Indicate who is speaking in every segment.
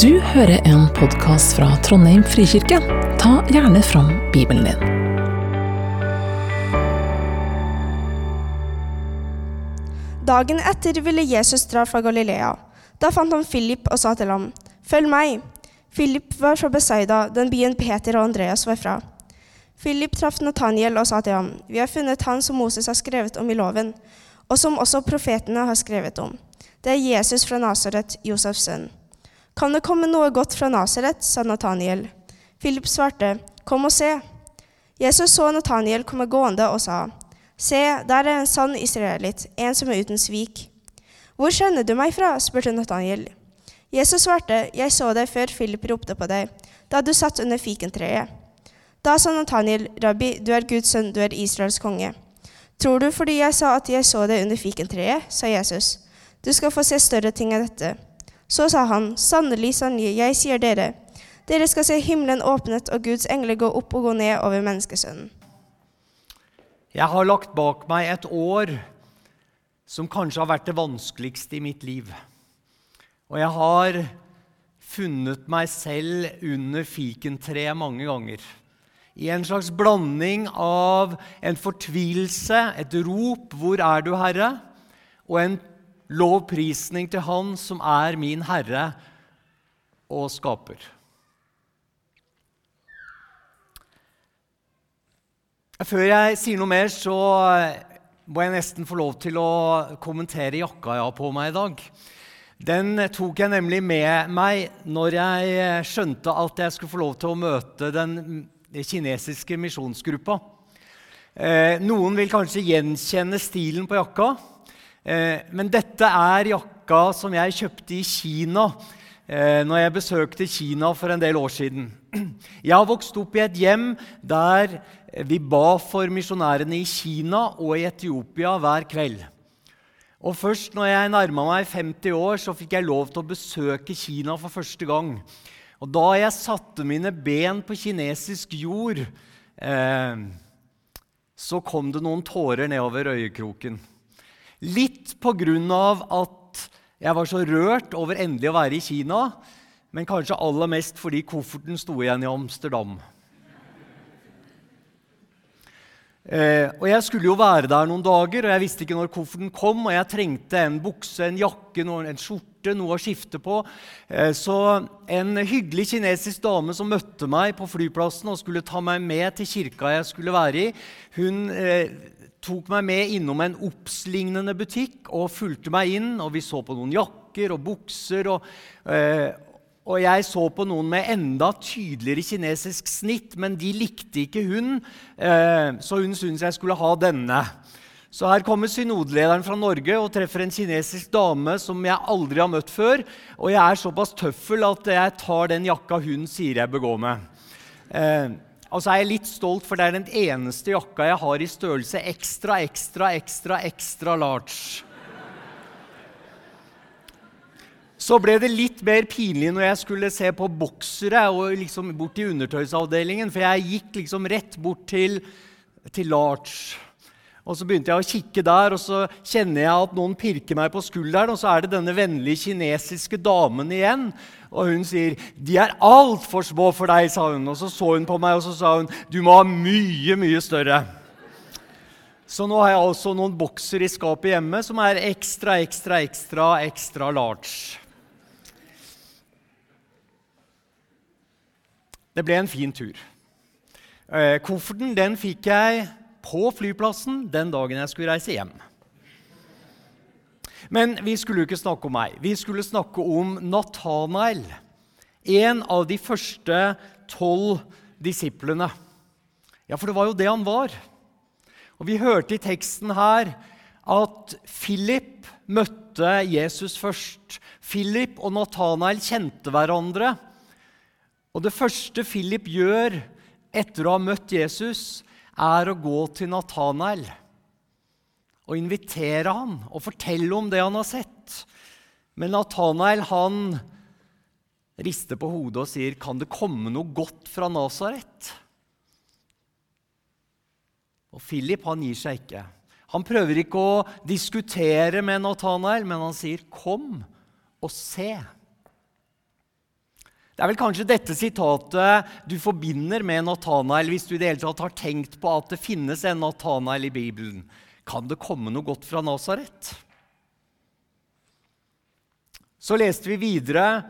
Speaker 1: Du hører en podkast fra Trondheim frikirke. Ta gjerne fram Bibelen din.
Speaker 2: Dagen etter ville Jesus dra fra Galilea. Da fant han Philip og sa til ham, 'Følg meg.' Philip var fra Besaida, den byen Peter og Andreas var fra. Philip traff Nathaniel og sa til ham, 'Vi har funnet han som Moses har skrevet om i loven, og som også profetene har skrevet om.' Det er Jesus fra Nasaret, Josefs sønn. Kan det komme noe godt fra Nasaret? sa Nathaniel. Philip svarte, Kom og se. Jesus så Nathaniel komme gående og sa, Se, der er en sann israelitt, en som er uten svik. Hvor kjenner du meg fra? spurte Nathaniel. Jesus svarte, Jeg så deg før Philip ropte på deg, da du satt under fikentreet. Da sa Nathaniel, Rabbi, du er Guds sønn, du er Israels konge. Tror du fordi jeg sa at jeg så deg under fikentreet? sa Jesus. Du skal få se større ting enn dette. Så sa han, sannelig, sannelig, jeg sier dere, dere skal se himmelen åpnet og Guds engler gå opp og gå ned over menneskesønnen.
Speaker 3: Jeg har lagt bak meg et år som kanskje har vært det vanskeligste i mitt liv. Og jeg har funnet meg selv under fikentreet mange ganger. I en slags blanding av en fortvilelse, et rop 'Hvor er du, Herre?' og en lovprisning til Han som er min Herre og skaper. Før jeg sier noe mer, så må jeg nesten få lov til å kommentere jakka jeg har på meg i dag. Den tok jeg nemlig med meg når jeg skjønte at jeg skulle få lov til å møte den kinesiske misjonsgruppa. Eh, noen vil kanskje gjenkjenne stilen på jakka. Eh, men dette er jakka som jeg kjøpte i Kina eh, når jeg besøkte Kina for en del år siden. Jeg har vokst opp i et hjem der vi ba for misjonærene i Kina og i Etiopia hver kveld. Og Først når jeg nærma meg 50 år, så fikk jeg lov til å besøke Kina for første gang. Og Da jeg satte mine ben på kinesisk jord, eh, så kom det noen tårer nedover øyekroken. Litt på grunn av at jeg var så rørt over endelig å være i Kina, men kanskje aller mest fordi kofferten sto igjen i Amsterdam. Eh, og Jeg skulle jo være der noen dager, og jeg visste ikke når kofferten kom. Og jeg trengte en bukse, en jakke, en skjorte, noe å skifte på. Eh, så en hyggelig kinesisk dame som møtte meg på flyplassen og skulle ta meg med til kirka jeg skulle være i, hun eh, tok meg med innom en Obs-lignende butikk og fulgte meg inn. og Vi så på noen jakker og bukser. og... Eh, og jeg så på noen med enda tydeligere kinesisk snitt, men de likte ikke hun, eh, så hun syntes jeg skulle ha denne. Så her kommer synodelederen fra Norge og treffer en kinesisk dame som jeg aldri har møtt før. Og jeg er såpass tøffel at jeg tar den jakka hun sier jeg bør gå med. Eh, og så er jeg litt stolt, for det er den eneste jakka jeg har i størrelse ekstra, ekstra, ekstra, ekstra large. Så ble det litt mer pinlig når jeg skulle se på boksere og liksom bort til undertøysavdelingen, for jeg gikk liksom rett bort til, til large. Og Så begynte jeg å kikke der, og så kjenner jeg at noen pirker meg på skulderen. Og så er det denne vennlige kinesiske damen igjen. Og hun sier 'De er altfor små for deg', sa hun. Og så så hun på meg og så sa hun 'Du må ha mye, mye større'. Så nå har jeg altså noen bokser i skapet hjemme som er ekstra, ekstra, ekstra, ekstra large. Det ble en fin tur. Eh, kofferten den fikk jeg på flyplassen den dagen jeg skulle reise hjem. Men vi skulle jo ikke snakke om meg. Vi skulle snakke om Nathanael. En av de første tolv disiplene. Ja, for det var jo det han var. Og Vi hørte i teksten her at Philip møtte Jesus først. Philip og Nathanael kjente hverandre. Og det første Philip gjør etter å ha møtt Jesus, er å gå til Natanael og invitere han og fortelle om det han har sett. Men Natanael han rister på hodet og sier, 'Kan det komme noe godt fra Nasaret?' Og Philip han gir seg ikke. Han prøver ikke å diskutere med Natanael, men han sier, 'Kom og se'. Det er vel kanskje dette sitatet du forbinder med Natanael, hvis du i det hele tatt har tenkt på at det finnes en Natanael i Bibelen. Kan det komme noe godt fra Nasaret? Så leste vi videre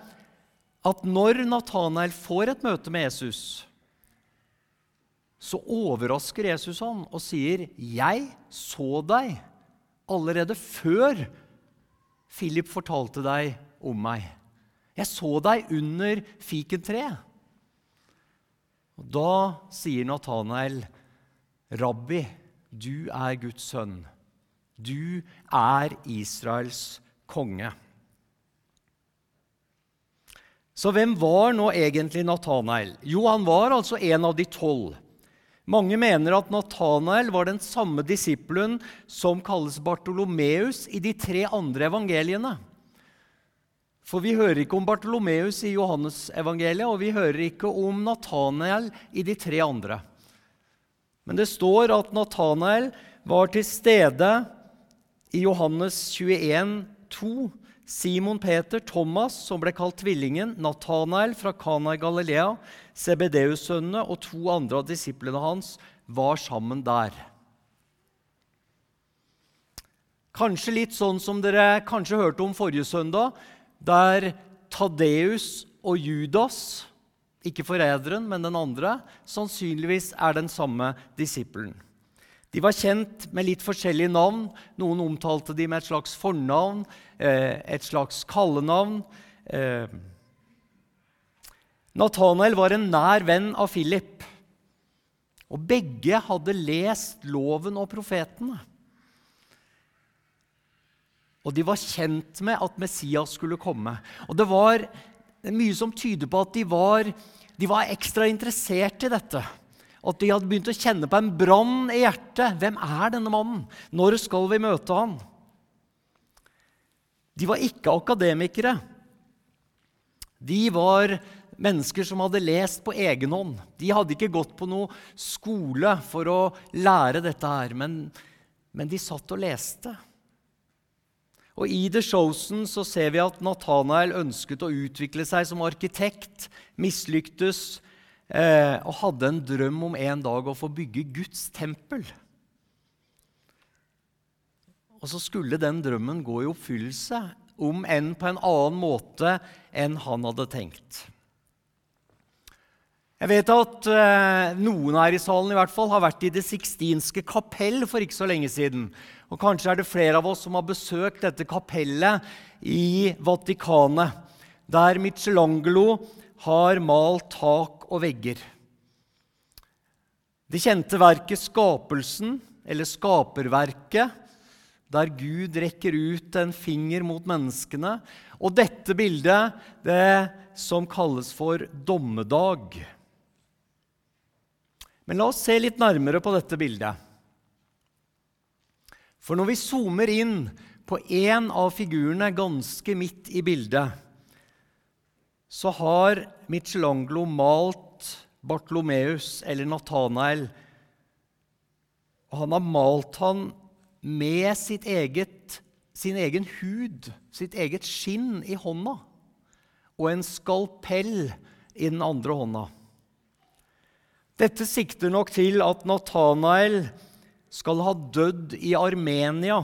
Speaker 3: at når Natanael får et møte med Jesus, så overrasker Jesus ham og sier, 'Jeg så deg allerede før Philip fortalte deg om meg.' 'Jeg så deg under fikentreet.' Og Da sier Natanael, 'Rabbi, du er Guds sønn. Du er Israels konge.' Så hvem var nå egentlig Natanael? Jo, han var altså en av de tolv. Mange mener at Natanael var den samme disippelen som kalles Bartolomeus i de tre andre evangeliene. For vi hører ikke om Bartolomeus i Johannes-evangeliet, og vi hører ikke om Natanael i de tre andre. Men det står at Natanael var til stede i Johannes 21, 21,2 Simon Peter, Thomas, som ble kalt Tvillingen, Natanael fra Kana i Galilea, Sebedeus-sønnene og to andre av disiplene hans var sammen der. Kanskje litt sånn som dere kanskje hørte om forrige søndag, der Tadeus og Judas, ikke forræderen, men den andre, sannsynligvis er den samme disippelen. De var kjent med litt forskjellige navn. Noen omtalte de med et slags fornavn, eh, et slags kallenavn. Eh, Nathanael var en nær venn av Philip, og begge hadde lest loven og profetene. Og de var kjent med at Messias skulle komme. Og det var mye som tyder på at de var, de var ekstra interessert i dette. At de hadde begynt å kjenne på en brann i hjertet. Hvem er denne mannen? Når skal vi møte han? De var ikke akademikere. De var mennesker som hadde lest på egen hånd. De hadde ikke gått på noe skole for å lære dette her, men, men de satt og leste. Og I The Chosen så ser vi at Nathanael ønsket å utvikle seg som arkitekt, mislyktes eh, og hadde en drøm om en dag å få bygge Guds tempel. Og så skulle den drømmen gå i oppfyllelse, om enn på en annen måte enn han hadde tenkt. Jeg vet at eh, noen her i salen i hvert fall har vært i Det sixtinske kapell for ikke så lenge siden. Og Kanskje er det flere av oss som har besøkt dette kapellet i Vatikanet, der Michelangelo har malt tak og vegger. Det kjente verket 'Skapelsen', eller 'Skaperverket', der Gud rekker ut en finger mot menneskene. Og dette bildet, det som kalles for dommedag. Men la oss se litt nærmere på dette bildet. For når vi zoomer inn på én av figurene ganske midt i bildet, så har Michelangelo malt Bartolomeus, eller Nathanael. Og han har malt han med eget, sin egen hud, sitt eget skinn, i hånda. Og en skalpell i den andre hånda. Dette sikter nok til at Nathanael skal ha dødd i Armenia,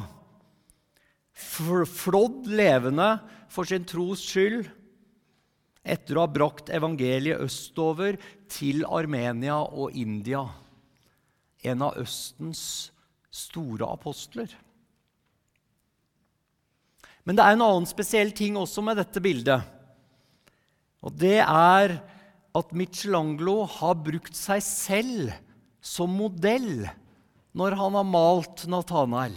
Speaker 3: flådd levende for sin tros skyld etter å ha brakt evangeliet østover til Armenia og India. En av Østens store apostler. Men det er en annen spesiell ting også med dette bildet. Og det er at Michelangelo har brukt seg selv som modell når han har malt Nathanael.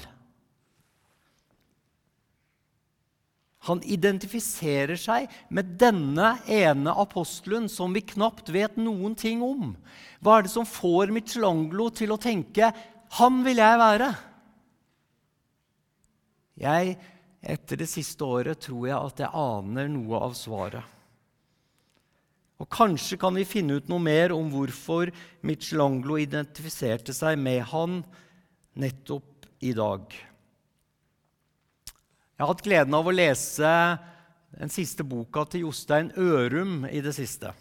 Speaker 3: Han identifiserer seg med denne ene apostelen som vi knapt vet noen ting om. Hva er det som får Michelangelo til å tenke 'Han vil jeg være'? Jeg, etter det siste året, tror jeg at jeg aner noe av svaret. Kanskje kan vi finne ut noe mer om hvorfor Michelangelo identifiserte seg med han nettopp i dag. Jeg har hatt gleden av å lese den siste boka til Jostein Ørum i det siste.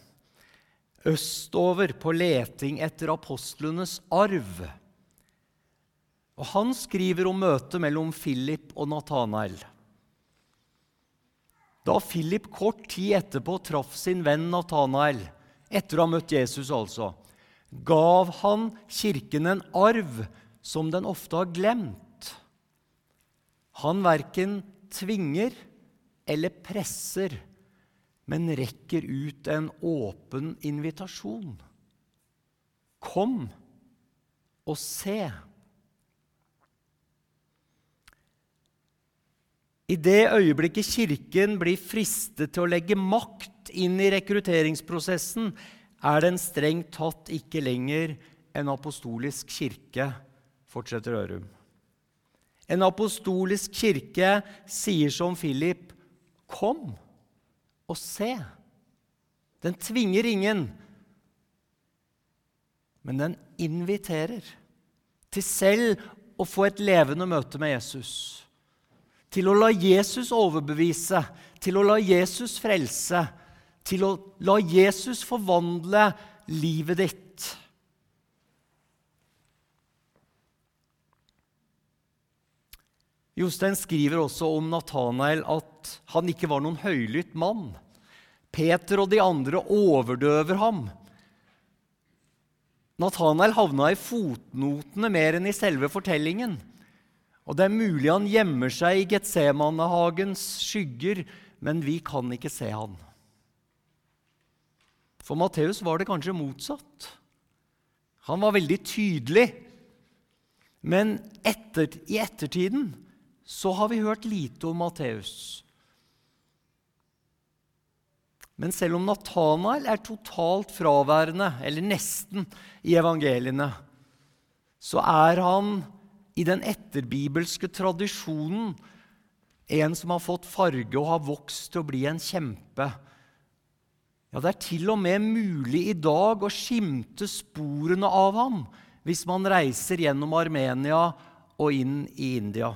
Speaker 3: Østover på leting etter apostlenes arv. Og Han skriver om møtet mellom Philip og Nathanael. Da Philip kort tid etterpå traff sin venn Nathanael, etter å ha møtt Jesus altså, gav han kirken en arv som den ofte har glemt. Han verken tvinger eller presser, men rekker ut en åpen invitasjon. Kom og se. I det øyeblikket Kirken blir fristet til å legge makt inn i rekrutteringsprosessen, er den strengt tatt ikke lenger en apostolisk kirke, fortsetter Ørum. En apostolisk kirke sier som Philip, 'Kom og se'. Den tvinger ingen, men den inviterer til selv å få et levende møte med Jesus til å la Jesus overbevise, til å la Jesus frelse, til å la Jesus forvandle livet ditt. Jostein skriver også om Natanael at han ikke var noen høylytt mann. Peter og de andre overdøver ham. Natanael havna i fotnotene mer enn i selve fortellingen. Og det er mulig han gjemmer seg i Getsemanehagens skygger, men vi kan ikke se han. For Matteus var det kanskje motsatt. Han var veldig tydelig. Men etter, i ettertiden så har vi hørt lite om Matteus. Men selv om Natanael er totalt fraværende, eller nesten, i evangeliene, så er han i den etterbibelske tradisjonen en som har fått farge og har vokst til å bli en kjempe. Ja, Det er til og med mulig i dag å skimte sporene av ham hvis man reiser gjennom Armenia og inn i India.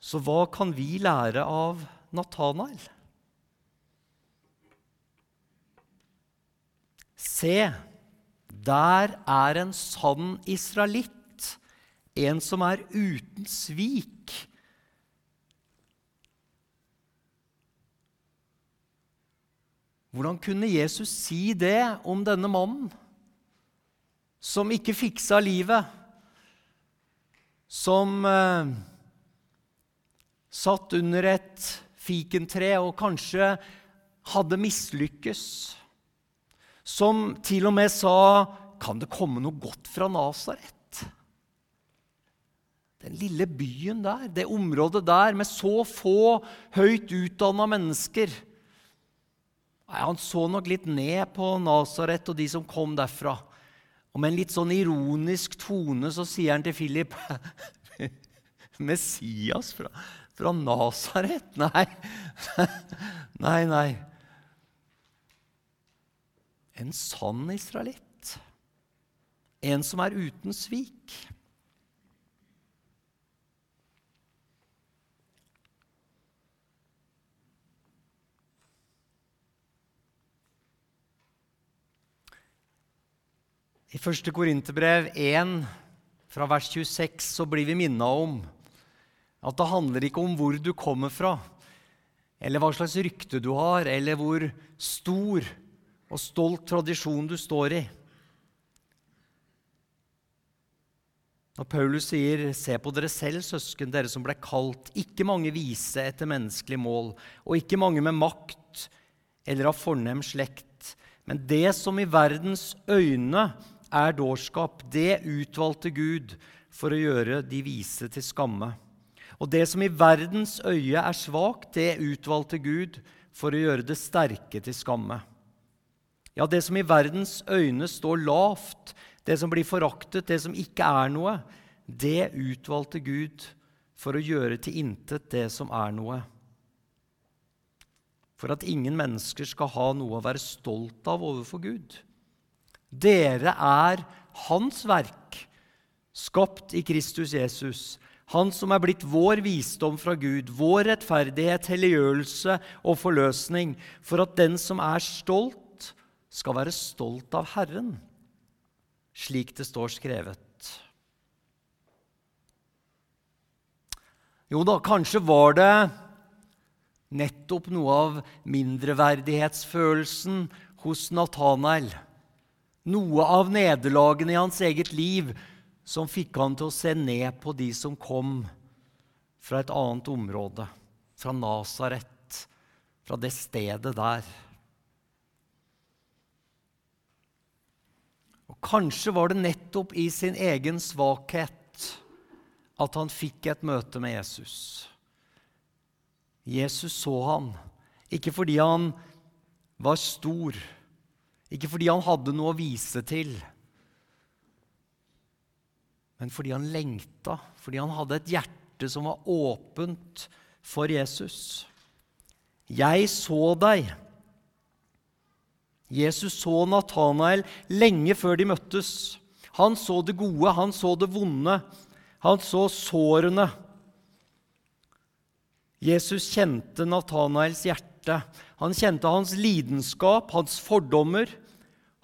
Speaker 3: Så hva kan vi lære av Natanael? Se, der er en sann israelitt, en som er uten svik. Hvordan kunne Jesus si det om denne mannen, som ikke fiksa livet, som eh, satt under et fikentre og kanskje hadde mislykkes? Som til og med sa Kan det komme noe godt fra Nasaret? Den lille byen der, det området der med så få høyt utdanna mennesker. Nei, Han så nok litt ned på Nasaret og de som kom derfra. Og med en litt sånn ironisk tone så sier han til Philip Messias fra, fra Nasaret? Nei. nei, nei en sann israelitt. En som er uten svik. I 1. Korinterbrev 1, fra vers 26, så blir vi minna om at det handler ikke om hvor du kommer fra, eller hva slags rykte du har, eller hvor stor og stolt tradisjon du står i. Når Paulus sier, 'Se på dere selv, søsken, dere som ble kalt', ikke mange vise etter menneskelig mål, og ikke mange med makt eller av fornem slekt, men det som i verdens øyne er dårskap, det utvalgte Gud for å gjøre de vise til skamme. Og det som i verdens øye er svakt, det utvalgte Gud for å gjøre det sterke til skamme. Ja, det som i verdens øyne står lavt, det som blir foraktet, det som ikke er noe, det utvalgte Gud for å gjøre til intet det som er noe. For at ingen mennesker skal ha noe å være stolt av overfor Gud. Dere er Hans verk, skapt i Kristus Jesus. Han som er blitt vår visdom fra Gud, vår rettferdighet, helliggjørelse og forløsning, for at den som er stolt, skal være stolt av Herren, slik det står skrevet. Jo da, kanskje var det nettopp noe av mindreverdighetsfølelsen hos Nathanael, Noe av nederlagene i hans eget liv som fikk han til å se ned på de som kom fra et annet område, fra Nasaret, fra det stedet der. Kanskje var det nettopp i sin egen svakhet at han fikk et møte med Jesus. Jesus så han, ikke fordi han var stor, ikke fordi han hadde noe å vise til, men fordi han lengta, fordi han hadde et hjerte som var åpent for Jesus. Jeg så deg. Jesus så Natanael lenge før de møttes. Han så det gode, han så det vonde. Han så sårene. Jesus kjente Natanaels hjerte. Han kjente hans lidenskap, hans fordommer,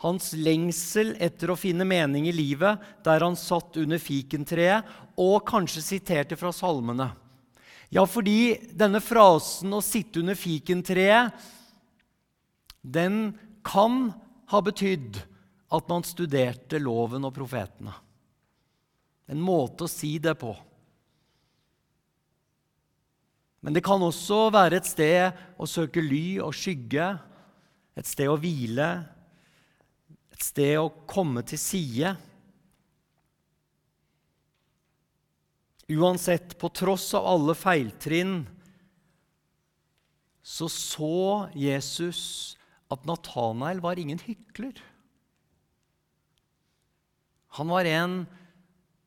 Speaker 3: hans lengsel etter å finne mening i livet der han satt under fikentreet, og kanskje siterte fra salmene. Ja, fordi denne frasen 'å sitte under fikentreet' den kan ha betydd at man studerte loven og profetene. En måte å si det på. Men det kan også være et sted å søke ly og skygge, et sted å hvile, et sted å komme til side. Uansett, på tross av alle feiltrinn, så så Jesus at Natanael var ingen hykler. Han var en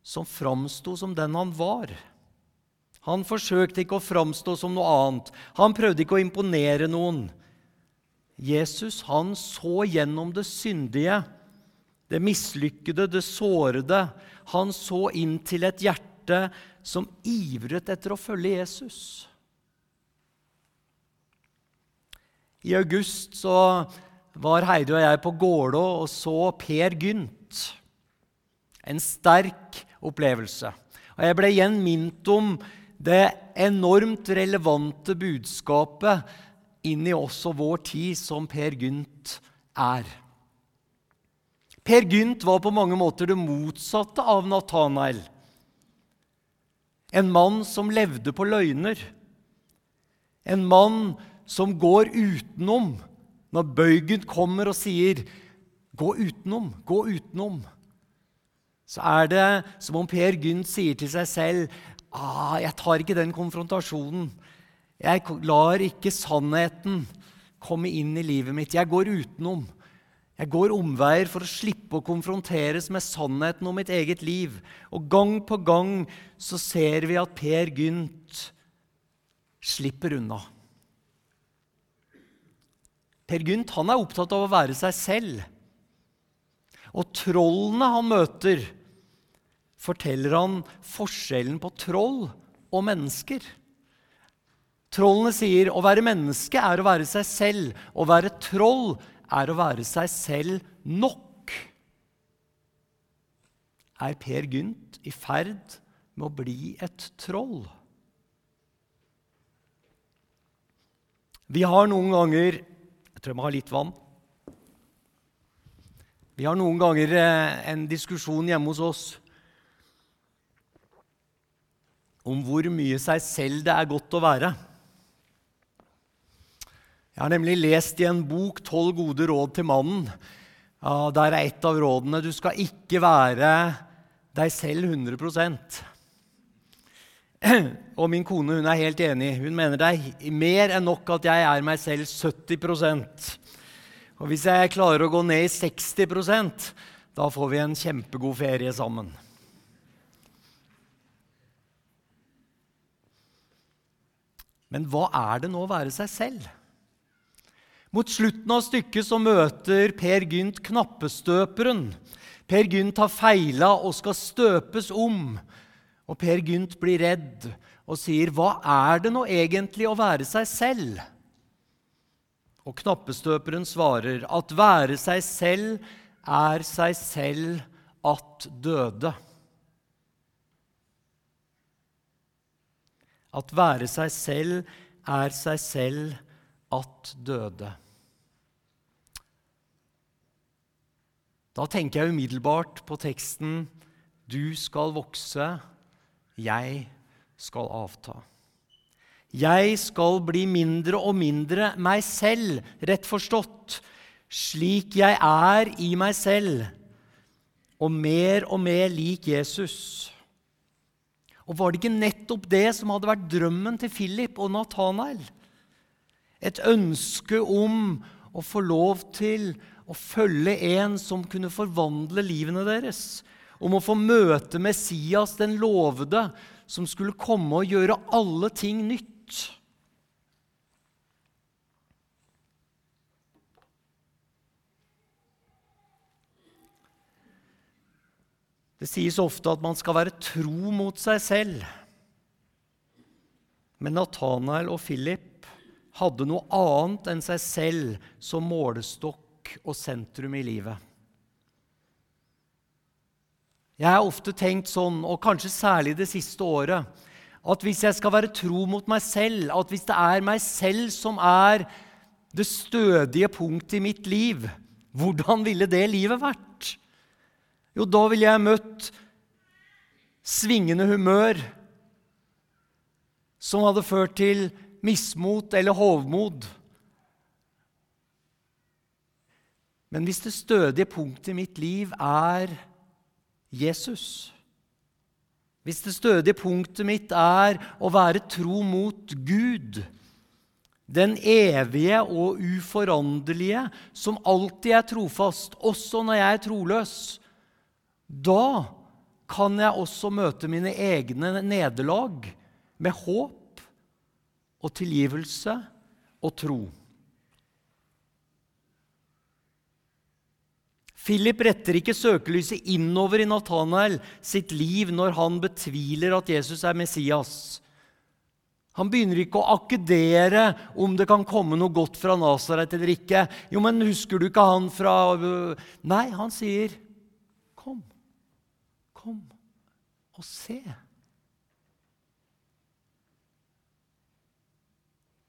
Speaker 3: som framsto som den han var. Han forsøkte ikke å framstå som noe annet. Han prøvde ikke å imponere noen. Jesus han så gjennom det syndige, det mislykkede, det sårede. Han så inn til et hjerte som ivret etter å følge Jesus. I august så var Heidi og jeg på Gålå og så Per Gynt. En sterk opplevelse. Og jeg ble igjen minnet om det enormt relevante budskapet inn i også vår tid som Per Gynt er. Per Gynt var på mange måter det motsatte av Nathanael. En mann som levde på løgner. En mann som går utenom når bøygen kommer og sier 'gå utenom', 'gå utenom' så er det som om Per Gynt sier til seg selv ah, 'Jeg tar ikke den konfrontasjonen. Jeg lar ikke sannheten komme inn i livet mitt. Jeg går utenom. Jeg går omveier for å slippe å konfronteres med sannheten om mitt eget liv. Og gang på gang så ser vi at Per Gynt slipper unna. Per Gynt han er opptatt av å være seg selv. Og trollene han møter, forteller han forskjellen på troll og mennesker. Trollene sier å være menneske er å være seg selv. Å være troll er å være seg selv nok. Er Per Gynt i ferd med å bli et troll? Vi har noen ganger Jeg tror jeg må ha litt vann. Vi har noen ganger eh, en diskusjon hjemme hos oss om hvor mye seg selv det er godt å være. Jeg har nemlig lest i en bok 'Tolv gode råd til mannen'. Der er et av rådene du skal ikke være deg selv 100 Og min kone hun er helt enig. Hun mener det er mer enn nok at jeg er meg selv 70% Og hvis jeg klarer å gå ned i 60% da får vi en kjempegod ferie sammen. Men hva er det nå å være seg selv? Mot slutten av stykket så møter Per Gynt knappestøperen. Per Gynt har feila og skal støpes om. Og Per Gynt blir redd og sier, 'Hva er det nå egentlig å være seg selv?' Og knappestøperen svarer, 'At være seg selv er seg selv at døde'. At være seg selv er seg selv at døde. Da tenker jeg umiddelbart på teksten 'Du skal vokse, jeg skal avta'. Jeg skal bli mindre og mindre meg selv, rett forstått, slik jeg er i meg selv, og mer og mer lik Jesus. Og var det ikke nettopp det som hadde vært drømmen til Philip og Nathanael? Et ønske om å få lov til å følge en som kunne forvandle livene deres. Om å få møte Messias, den lovede, som skulle komme og gjøre alle ting nytt. Det sies ofte at man skal være tro mot seg selv. Men Nathanael og Philip hadde noe annet enn seg selv som målestokk og sentrum i livet. Jeg har ofte tenkt sånn, og kanskje særlig det siste året, at hvis jeg skal være tro mot meg selv, at hvis det er meg selv som er det stødige punktet i mitt liv, hvordan ville det livet vært? Jo, da ville jeg møtt svingende humør som hadde ført til mismot eller hovmod. Men hvis det stødige punktet i mitt liv er Jesus Hvis det stødige punktet mitt er å være tro mot Gud, den evige og uforanderlige, som alltid er trofast, også når jeg er troløs, da kan jeg også møte mine egne nederlag med håp og tilgivelse og tro. Philip retter ikke søkelyset innover i Nathanael sitt liv når han betviler at Jesus er Messias. Han begynner ikke å akkedere om det kan komme noe godt fra Nasaret eller ikke. Jo, men husker du ikke han fra Nei, han sier, 'Kom, kom og se'.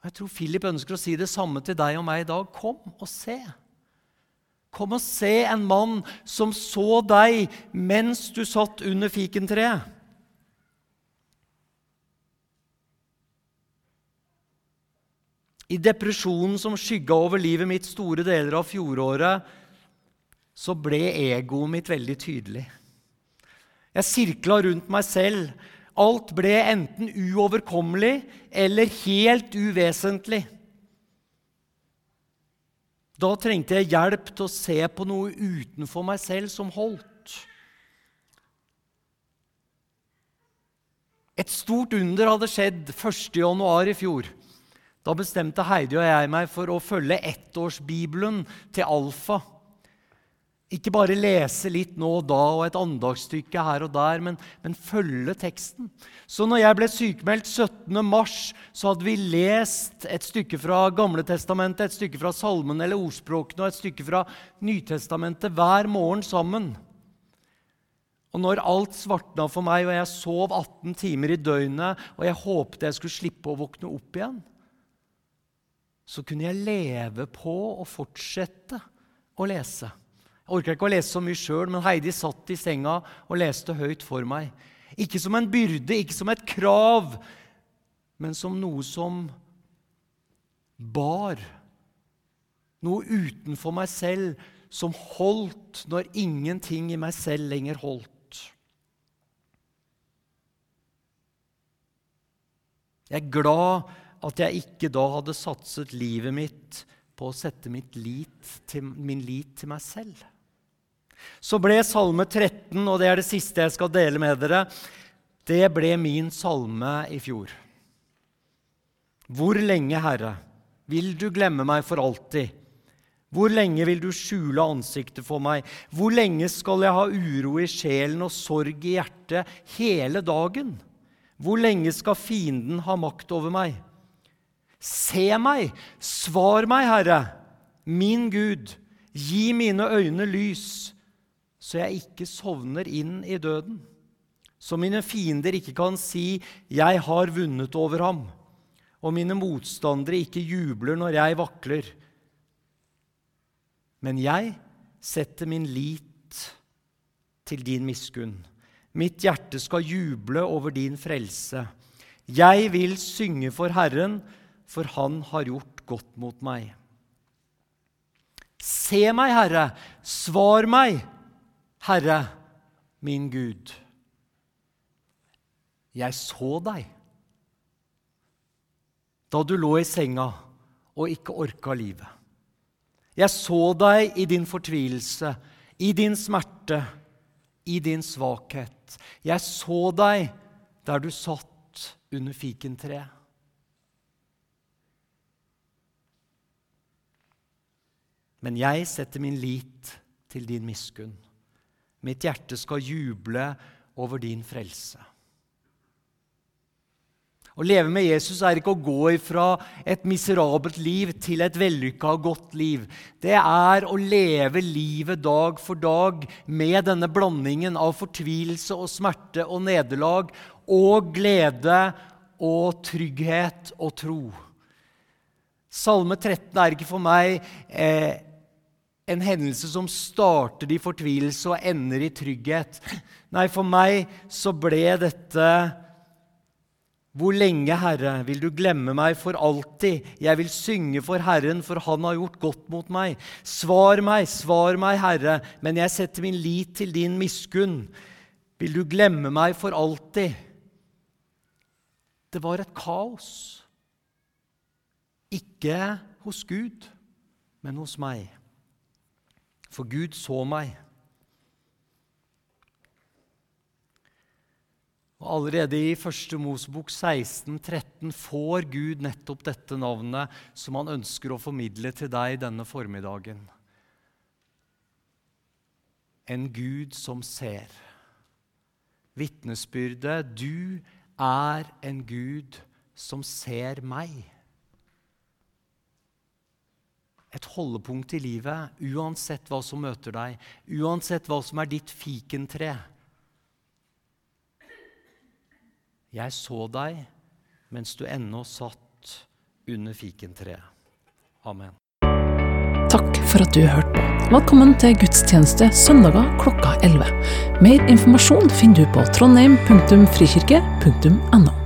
Speaker 3: Jeg tror Philip ønsker å si det samme til deg og meg i dag. Kom og se. Kom og se en mann som så deg mens du satt under fikentreet. I depresjonen som skygga over livet mitt store deler av fjoråret, så ble egoet mitt veldig tydelig. Jeg sirkla rundt meg selv. Alt ble enten uoverkommelig eller helt uvesentlig. Da trengte jeg hjelp til å se på noe utenfor meg selv som holdt. Et stort under hadde skjedd 1.1. i fjor. Da bestemte Heidi og jeg meg for å følge ettårsbibelen til Alfa. Ikke bare lese litt nå og da og et andagsstykke her og der, men, men følge teksten. Så når jeg ble sykemeldt 17. mars, så hadde vi lest et stykke fra Gamletestamentet, et stykke fra Salmen eller Ordspråkene og et stykke fra Nytestamentet hver morgen sammen. Og når alt svartna for meg, og jeg sov 18 timer i døgnet, og jeg håpte jeg skulle slippe å våkne opp igjen, så kunne jeg leve på og fortsette å lese. Jeg orka ikke å lese så mye sjøl, men Heidi satt i senga og leste høyt for meg. Ikke som en byrde, ikke som et krav, men som noe som bar. Noe utenfor meg selv som holdt når ingenting i meg selv lenger holdt. Jeg er glad at jeg ikke da hadde satset livet mitt på å sette lit til, min lit til meg selv. Så ble Salme 13, og det er det siste jeg skal dele med dere, det ble min salme i fjor. Hvor lenge, Herre, vil du glemme meg for alltid? Hvor lenge vil du skjule ansiktet for meg? Hvor lenge skal jeg ha uro i sjelen og sorg i hjertet hele dagen? Hvor lenge skal fienden ha makt over meg? Se meg, svar meg, Herre, min Gud, gi mine øyne lys, så jeg ikke sovner inn i døden, så mine fiender ikke kan si 'jeg har vunnet over ham', og mine motstandere ikke jubler når jeg vakler. Men jeg setter min lit til din miskunn. Mitt hjerte skal juble over din frelse. Jeg vil synge for Herren, for Han har gjort godt mot meg. Se meg, Herre, svar meg, Herre, min Gud. Jeg så deg da du lå i senga og ikke orka livet. Jeg så deg i din fortvilelse, i din smerte, i din svakhet. Jeg så deg der du satt under fikentreet. Men jeg setter min lit til din miskunn. Mitt hjerte skal juble over din frelse. Å leve med Jesus er ikke å gå ifra et miserabelt liv til et vellykka og godt liv. Det er å leve livet dag for dag med denne blandingen av fortvilelse og smerte og nederlag og glede og trygghet og tro. Salme 13 er ikke for meg eh, en hendelse som starter i fortvilelse og ender i trygghet. Nei, for meg så ble dette hvor lenge, Herre, vil du glemme meg for alltid? Jeg vil synge for Herren, for Han har gjort godt mot meg. Svar meg, svar meg, Herre, men jeg setter min lit til din miskunn. Vil du glemme meg for alltid? Det var et kaos. Ikke hos Gud, men hos meg. For Gud så meg. Og Allerede i 1. Mosebok 16, 13 får Gud nettopp dette navnet som han ønsker å formidle til deg denne formiddagen. En Gud som ser. Vitnesbyrdet 'Du er en Gud som ser meg'. Et holdepunkt i livet, uansett hva som møter deg, uansett hva som er ditt fikentre. Jeg så deg mens du ennå satt under fikentreet. Amen.
Speaker 1: Takk for at du hørte på. Velkommen til gudstjeneste søndager klokka 11. Mer informasjon finner du på trondheim.frikirke.no.